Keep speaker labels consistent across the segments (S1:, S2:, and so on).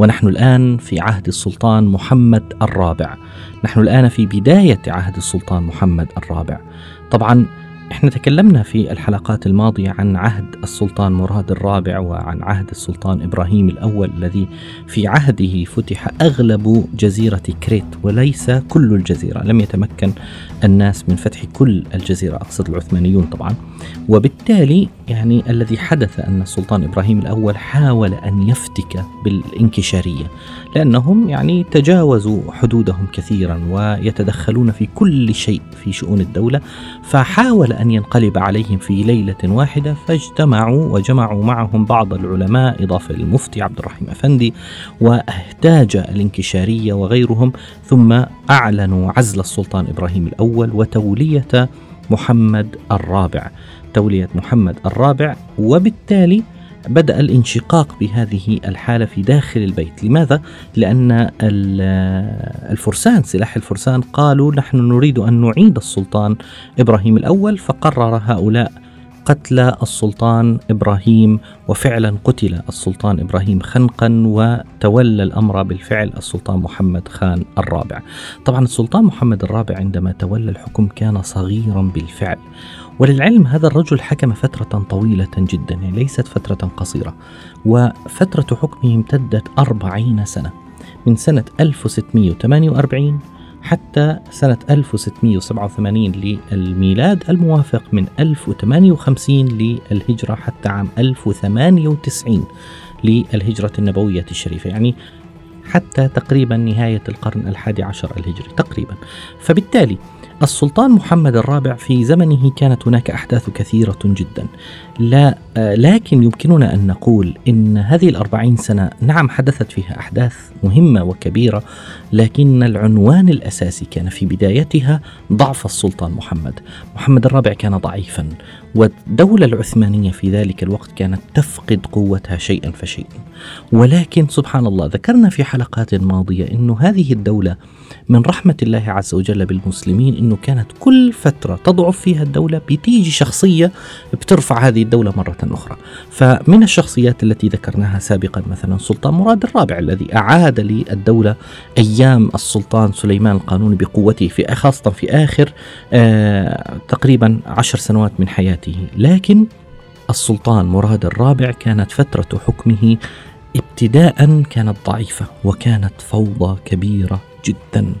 S1: ونحن الآن في عهد السلطان محمد الرابع. نحن الآن في بداية عهد السلطان محمد الرابع. طبعا إحنا تكلمنا في الحلقات الماضية عن عهد السلطان مراد الرابع وعن عهد السلطان إبراهيم الأول الذي في عهده فتح أغلب جزيرة كريت وليس كل الجزيرة، لم يتمكن الناس من فتح كل الجزيرة أقصد العثمانيون طبعا. وبالتالي يعني الذي حدث أن السلطان إبراهيم الأول حاول أن يفتك بالانكشارية لأنهم يعني تجاوزوا حدودهم كثيرا ويتدخلون في كل شيء في شؤون الدولة فحاول أن ينقلب عليهم في ليلة واحدة فاجتمعوا وجمعوا معهم بعض العلماء إضافة للمفتي عبد الرحيم أفندي وأهتاج الانكشارية وغيرهم ثم أعلنوا عزل السلطان إبراهيم الأول وتولية محمد الرابع. تولية محمد الرابع وبالتالي بدأ الانشقاق بهذه الحالة في داخل البيت لماذا؟ لأن الفرسان سلاح الفرسان قالوا نحن نريد أن نعيد السلطان إبراهيم الأول فقرر هؤلاء قتل السلطان إبراهيم وفعلا قتل السلطان إبراهيم خنقا وتولى الأمر بالفعل السلطان محمد خان الرابع. طبعا السلطان محمد الرابع عندما تولى الحكم كان صغيرا بالفعل وللعلم هذا الرجل حكم فترة طويلة جدا يعني ليست فترة قصيرة وفترة حكمه امتدت أربعين سنة من سنة 1648 حتى سنة 1687 للميلاد الموافق من 1058 للهجرة حتى عام 1098 للهجرة النبوية الشريفة يعني حتى تقريبا نهاية القرن الحادي عشر الهجري تقريبا. فبالتالي السلطان محمد الرابع في زمنه كانت هناك أحداث كثيرة جدا. لا لكن يمكننا أن نقول إن هذه الأربعين سنة نعم حدثت فيها أحداث مهمة وكبيرة لكن العنوان الأساسي كان في بدايتها ضعف السلطان محمد. محمد الرابع كان ضعيفا والدولة العثمانية في ذلك الوقت كانت تفقد قوتها شيئا فشيئا. ولكن سبحان الله ذكرنا في حلقات ماضية أن هذه الدولة من رحمة الله عز وجل بالمسلمين أنه كانت كل فترة تضعف فيها الدولة بتيجي شخصية بترفع هذه الدولة مرة أخرى. فمن الشخصيات التي ذكرناها سابقا مثلا سلطان مراد الرابع الذي أعاد للدولة أيام السلطان سليمان القانوني بقوته في خاصة في آخر آه تقريبا عشر سنوات من حياته. لكن السلطان مراد الرابع كانت فترة حكمه ابتداء كانت ضعيفة وكانت فوضى كبيرة جدا.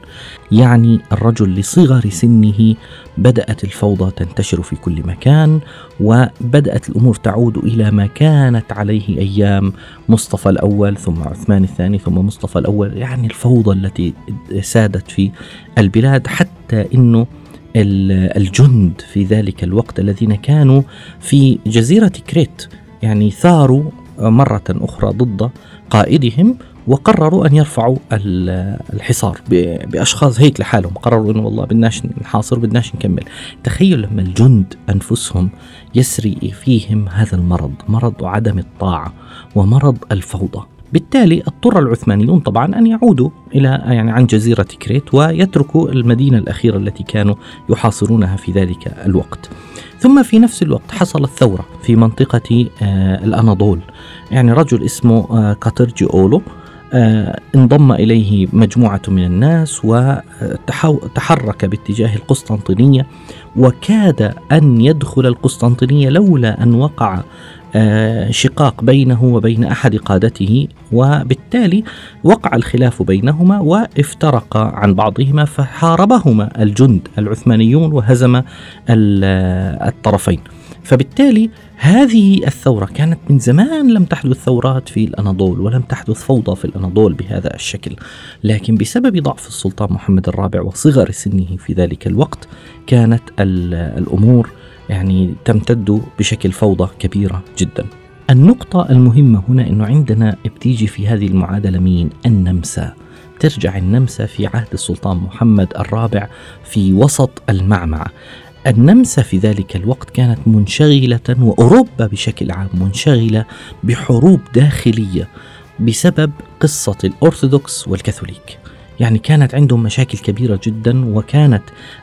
S1: يعني الرجل لصغر سنه بدأت الفوضى تنتشر في كل مكان وبدأت الأمور تعود إلى ما كانت عليه أيام مصطفى الأول ثم عثمان الثاني ثم مصطفى الأول. يعني الفوضى التي سادت في البلاد حتى إنه الجند في ذلك الوقت الذين كانوا في جزيرة كريت. يعني ثاروا مرة أخرى ضد قائدهم وقرروا أن يرفعوا الحصار بأشخاص هيك لحالهم. قرروا إنه والله بدناش نحاصر بدناش نكمل. تخيل لما الجند أنفسهم يسري فيهم هذا المرض مرض عدم الطاعة ومرض الفوضى. بالتالي اضطر العثمانيون طبعا أن يعودوا إلى يعني عن جزيرة كريت ويتركوا المدينة الأخيرة التي كانوا يحاصرونها في ذلك الوقت. ثم في نفس الوقت حصلت ثورة في منطقة آه الأناضول. يعني رجل اسمه آه كاترجي أولو انضم إليه مجموعة من الناس وتحرك باتجاه القسطنطينية وكاد أن يدخل القسطنطينية لولا أن وقع آه شقاق بينه وبين أحد قادته وبالتالي وقع الخلاف بينهما وافترقا عن بعضهما فحاربهما الجند العثمانيون وهزم الطرفين. فبالتالي هذه الثورة كانت من زمان لم تحدث ثورات في الأناضول ولم تحدث فوضى في الأناضول بهذا الشكل. لكن بسبب ضعف السلطان محمد الرابع وصغر سنه في ذلك الوقت كانت الأمور يعني تمتد بشكل فوضى كبيرة جدا. النقطة المهمة هنا أنه عندنا بتيجي في هذه المعادلة مين؟ النمسا. ترجع النمسا في عهد السلطان محمد الرابع في وسط المعمعة. النمسا في ذلك الوقت كانت منشغلة وأوروبا بشكل عام منشغلة بحروب داخلية بسبب قصة الأرثوذكس والكاثوليك. يعني كانت عندهم مشاكل كبيرة جدا وكانت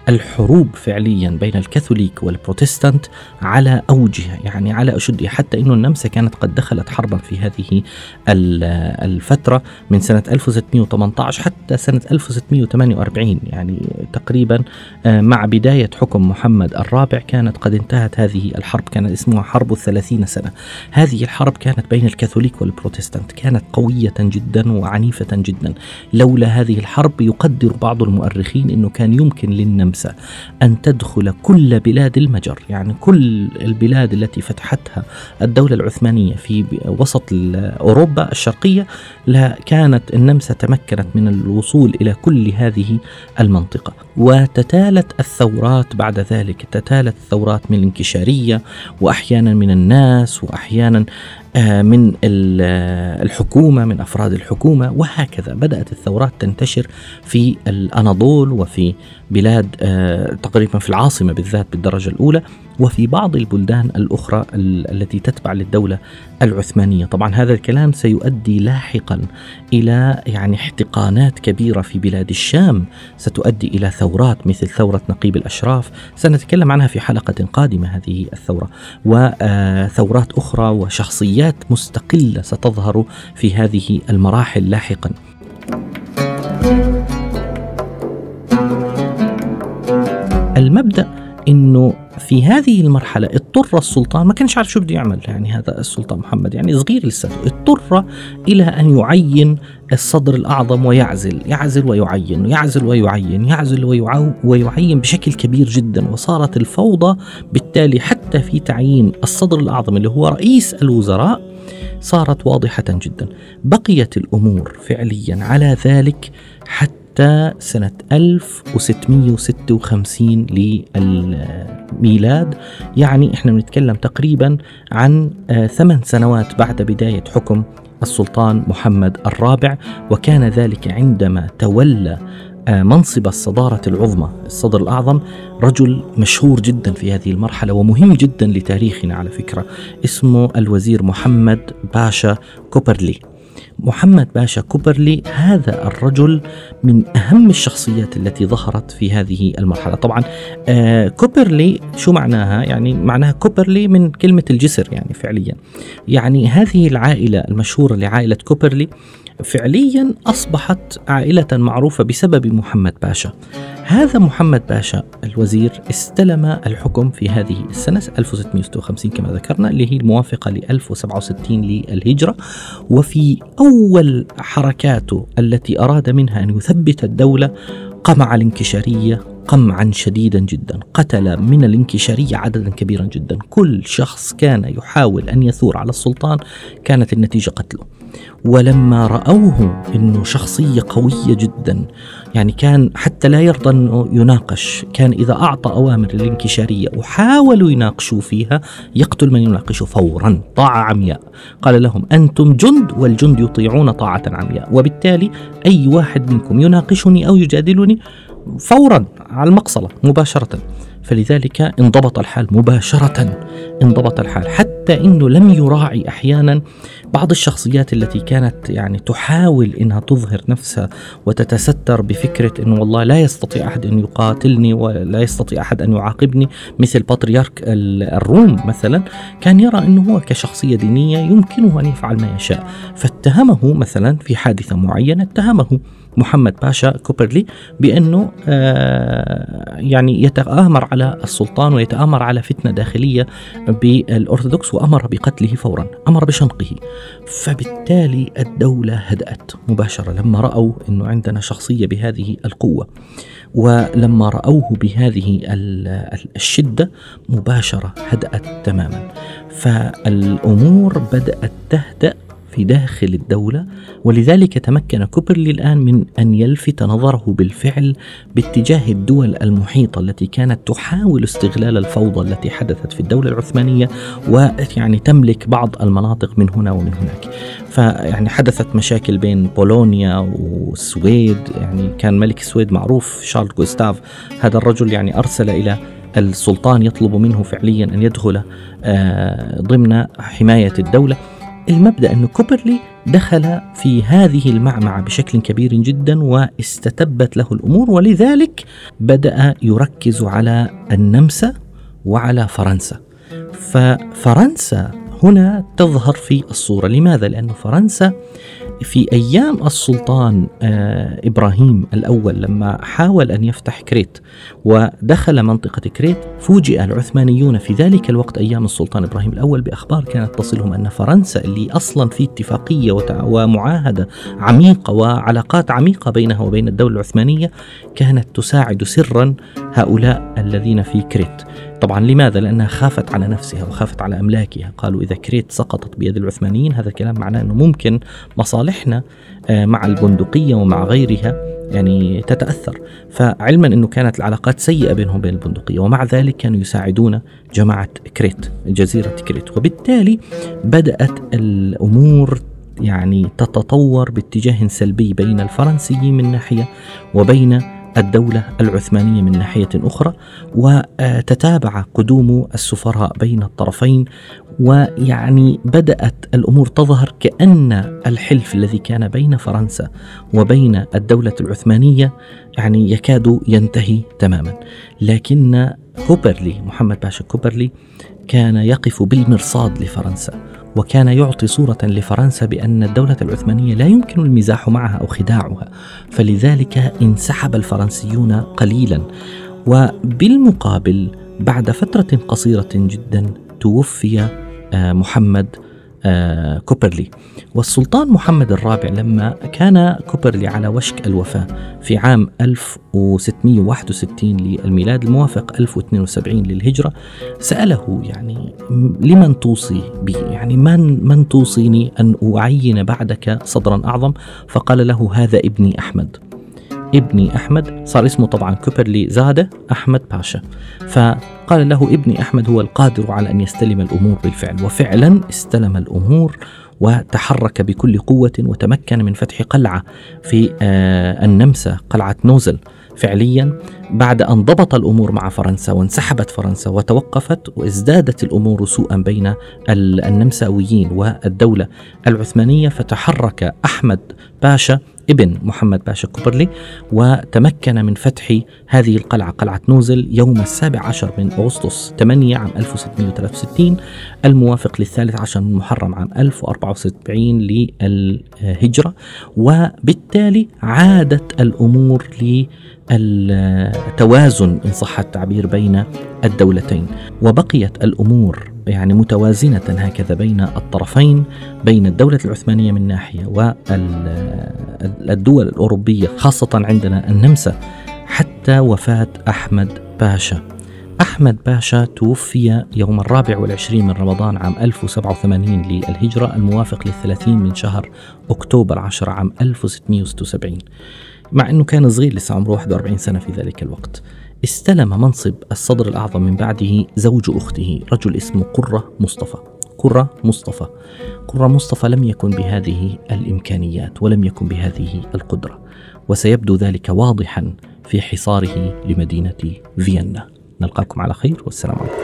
S1: الحروب فعليا بين الكاثوليك والبروتستانت على أوجها يعني على أشدها حتى أن النمسا كانت قد دخلت حربا في هذه الفترة من سنة 1618 حتى سنة 1648 يعني تقريبا آه، مع بداية حكم محمد الرابع كانت قد انتهت هذه الحرب كان اسمها حرب الثلاثين سنة. هذه الحرب كانت بين الكاثوليك والبروتستانت كانت قوية جدا وعنيفة جدا. لولا هذه الحرب يقدر بعض المؤرخين أنه كان يمكن للنمسا أن تدخل كل بلاد المجر يعني كل البلاد التي فتحتها الدولة العثمانية في وسط أوروبا الشرقية كانت النمسا تمكنت من الوصول إلى كل هذه المنطقة. وتتالت الثورات بعد ذلك تتالت الثورات من الانكشارية وأحيانا من الناس وأحيانا من آه، الحكومة من أفراد الحكومة وهكذا بدأت الثورات تنتشر في الأناضول وفي بلاد آه، تقريبا في العاصمة بالذات بالدرجة الأولى وفي بعض البلدان الأخرى التي تتبع للدولة العثمانية، طبعا هذا الكلام سيؤدي لاحقا إلى يعني احتقانات كبيرة في بلاد الشام، ستؤدي إلى ثورات مثل ثورة نقيب الأشراف، سنتكلم عنها في حلقة قادمة هذه الثورة، وثورات أخرى وشخصيات مستقلة ستظهر في هذه المراحل لاحقا. المبدأ إنه في هذه المرحلة اضطر السلطان ما كانش عارف شو بده يعمل يعني هذا السلطان محمد يعني صغير لسه اضطر إلى أن يعين الصدر الأعظم ويعزل يعزل ويعين يعزل ويعين يعزل ويعين بشكل كبير جدا وصارت الفوضى بالتالي حتى في تعيين الصدر الأعظم اللي هو رئيس الوزراء صارت واضحة جدا. بقيت الأمور فعليا على ذلك حتى حتى سنة 1656 للميلاد. يعني إحنا بنتكلم تقريبا عن آه، ثمان سنوات بعد بداية حكم السلطان محمد الرابع وكان ذلك عندما تولى آه، منصب الصدارة العظمى الصدر الأعظم رجل مشهور جدا في هذه المرحلة ومهم جدا لتاريخنا على فكرة اسمه الوزير محمد باشا كوبرلي. محمد باشا كوبرلي هذا الرجل من أهم الشخصيات التي ظهرت في هذه المرحلة. طبعا آه كوبرلي شو معناها؟ يعني معناها كوبرلي من كلمة الجسر يعني فعليا. يعني هذه العائلة المشهورة لعائلة كوبرلي فعليا أصبحت عائلة معروفة بسبب محمد باشا. هذا محمد باشا الوزير استلم الحكم في هذه السنة 1656 كما ذكرنا اللي هي الموافقة ل 1067 للهجرة. وفي أول حركاته التي أراد منها أن يثبت الدولة قمع الانكشارية قمعا شديدا جدا قتل من الانكشارية عددا كبيرا جدا. كل شخص كان يحاول أن يثور على السلطان كانت النتيجة قتله. ولما رأوه أنه شخصية قوية جدا يعني كان حتى لا يرضى أنه يناقش كان إذا أعطى أوامر للانكشارية وحاولوا يناقشوا فيها يقتل من يناقشه فورا طاعة عمياء. قال لهم أنتم جند والجند يطيعون طاعة عمياء وبالتالي أي واحد منكم يناقشني أو يجادلني فورا على المقصلة مباشرة. فلذلك انضبط الحال مباشرة انضبط الحال حتى إنه لم يراعي أحيانا بعض الشخصيات التي كانت يعني تحاول إنها تظهر نفسها وتتستر بفكرة إنه والله لا يستطيع أحد أن يقاتلني ولا يستطيع أحد أن يعاقبني. مثل بطريرك الروم مثلا كان يرى إنه هو كشخصية دينية يمكنه أن يفعل ما يشاء. فاتهمه مثلا في حادثة معينة اتهمه محمد باشا كوبرلي بأنه آه، يعني يتآمر على السلطان ويتآمر على فتنة داخلية بالأرثوذكس وأمر بقتله فورا أمر بشنقه. فبالتالي الدولة هدأت مباشرة لما رأوا أنه عندنا شخصية بهذه القوة ولما رأوه بهذه الشدة مباشرة هدأت تماما. فالأمور بدأت تهدأ في داخل الدولة ولذلك تمكن كوبرلي الآن من أن يلفت نظره بالفعل باتجاه الدول المحيطة التي كانت تحاول استغلال الفوضى التي حدثت في الدولة العثمانية ويعني تملك بعض المناطق من هنا ومن هناك. فيعني حدثت مشاكل بين بولونيا والسويد يعني كان ملك السويد معروف شارل جوستاف هذا الرجل يعني أرسل إلى السلطان يطلب منه فعليا أن يدخل آه، ضمن حماية الدولة. المبدأ أن كوبرلي دخل في هذه المعمعة بشكل كبير جدا واستتبت له الأمور ولذلك بدأ يركز على النمسا وعلى فرنسا ففرنسا هنا تظهر في الصورة لماذا؟ لأن فرنسا في أيام السلطان آه، إبراهيم الأول لما حاول أن يفتح كريت ودخل منطقة كريت فوجئ العثمانيون في ذلك الوقت أيام السلطان إبراهيم الأول بأخبار كانت تصلهم أن فرنسا اللي أصلا في اتفاقية ومعاهدة عميقة وعلاقات عميقة بينها وبين الدولة العثمانية كانت تساعد سرا هؤلاء الذين في كريت. طبعا لماذا؟ لأنها خافت على نفسها وخافت على أملاكها. قالوا إذا كريت سقطت بيد العثمانيين هذا الكلام معناه أنه ممكن مصالحنا آه، مع البندقية ومع غيرها يعني تتأثر. فعلما أنه كانت العلاقات سيئة بينهم وبين البندقية ومع ذلك كانوا يساعدون جماعة كريت جزيرة كريت. وبالتالي بدأت الأمور يعني تتطور باتجاه سلبي بين الفرنسيين من ناحية وبين الدولة العثمانية من ناحية أخرى وتتابع قدوم السفراء بين الطرفين ويعني بدأت الأمور تظهر كأن الحلف الذي كان بين فرنسا وبين الدولة العثمانية يعني يكاد ينتهي تماما. لكن كوبرلي محمد باشا كوبرلي كان يقف بالمرصاد لفرنسا. وكان يعطي صورة لفرنسا بأن الدولة العثمانية لا يمكن المزاح معها أو خداعها فلذلك انسحب الفرنسيون قليلا. وبالمقابل بعد فترة قصيرة جدا توفي آه، محمد كوبرلي. والسلطان محمد الرابع لما كان كوبرلي على وشك الوفاة في عام 1661 للميلاد الموافق 1072 للهجرة سأله يعني لمن توصي بي؟ يعني من من توصيني أن أعين بعدك صدرا أعظم؟ فقال له هذا ابني أحمد. ابني أحمد صار اسمه طبعا كوبرلي زادة أحمد باشا. فقال له ابني أحمد هو القادر على أن يستلم الأمور بالفعل وفعلا استلم الأمور وتحرك بكل قوة وتمكن من فتح قلعة في آه، النمسا قلعة نوزل. فعليا بعد أن ضبط الأمور مع فرنسا وانسحبت فرنسا وتوقفت وازدادت الأمور سوءا بين النمساويين والدولة العثمانية فتحرك أحمد باشا ابن محمد باشا كوبرلي وتمكن من فتح هذه القلعة قلعة نوزل يوم السابع عشر من أغسطس 8 عام 1663 الموافق للثالث عشر من محرم عام 1074 للهجرة وبالتالي عادت الأمور للتوازن إن صح التعبير بين الدولتين وبقيت الأمور يعني متوازنة هكذا بين الطرفين بين الدولة العثمانية من ناحية والدول الأوروبية خاصة عندنا النمسا حتى وفاة أحمد باشا. أحمد باشا توفي يوم الرابع والعشرين من رمضان عام 1087 للهجرة الموافق للثلاثين من شهر أكتوبر 10 عام 1676 مع أنه كان صغير لسه عمره 41 سنة في ذلك الوقت. استلم منصب الصدر الأعظم من بعده زوج أخته رجل اسمه قرة مصطفى. قرة مصطفى. قرة مصطفى لم يكن بهذه الإمكانيات ولم يكن بهذه القدرة وسيبدو ذلك واضحا في حصاره لمدينة فيينا. نلقاكم على خير والسلام عليكم.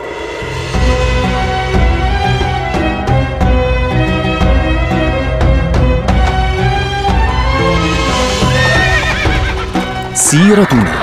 S2: سيرتنا.